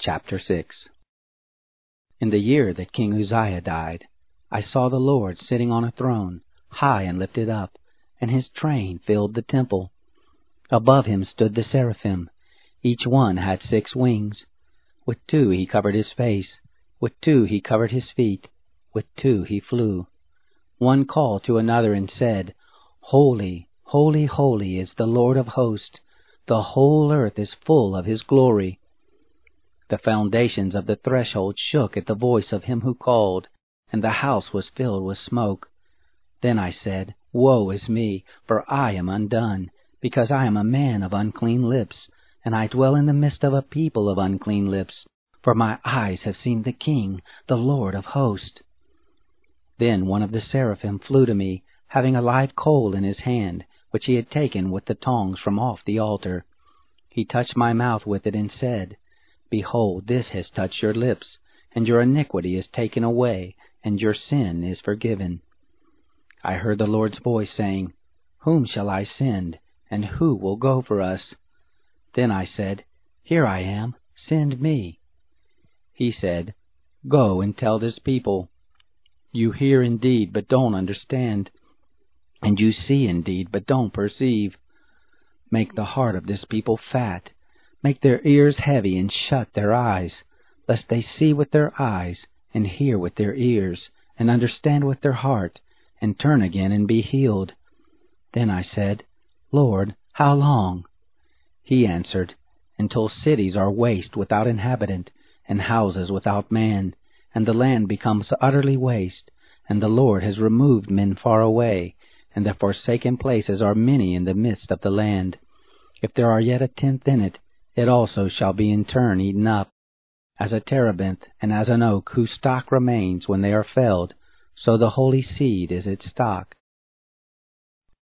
Chapter 6 In the year that King Uzziah died, I saw the Lord sitting on a throne, high and lifted up, and his train filled the temple. Above him stood the seraphim. Each one had six wings. With two he covered his face, with two he covered his feet, with two he flew. One called to another and said, Holy, holy, holy is the Lord of hosts. The whole earth is full of his glory. The foundations of the threshold shook at the voice of him who called, and the house was filled with smoke. Then I said, Woe is me, for I am undone, because I am a man of unclean lips, and I dwell in the midst of a people of unclean lips, for my eyes have seen the King, the Lord of hosts. Then one of the seraphim flew to me, having a live coal in his hand, which he had taken with the tongs from off the altar. He touched my mouth with it and said, Behold, this has touched your lips, and your iniquity is taken away, and your sin is forgiven. I heard the Lord's voice saying, Whom shall I send, and who will go for us? Then I said, Here I am, send me. He said, Go and tell this people. You hear indeed, but don't understand, and you see indeed, but don't perceive. Make the heart of this people fat Make their ears heavy and shut their eyes, lest they see with their eyes, and hear with their ears, and understand with their heart, and turn again and be healed. Then I said, Lord, how long? He answered, Until cities are waste without inhabitant, and houses without man, and the land becomes utterly waste, and the Lord has removed men far away, and the forsaken places are many in the midst of the land. If there are yet a tenth in it, it also shall be in turn eaten up. As a terebinth and as an oak whose stock remains when they are felled, so the holy seed is its stock.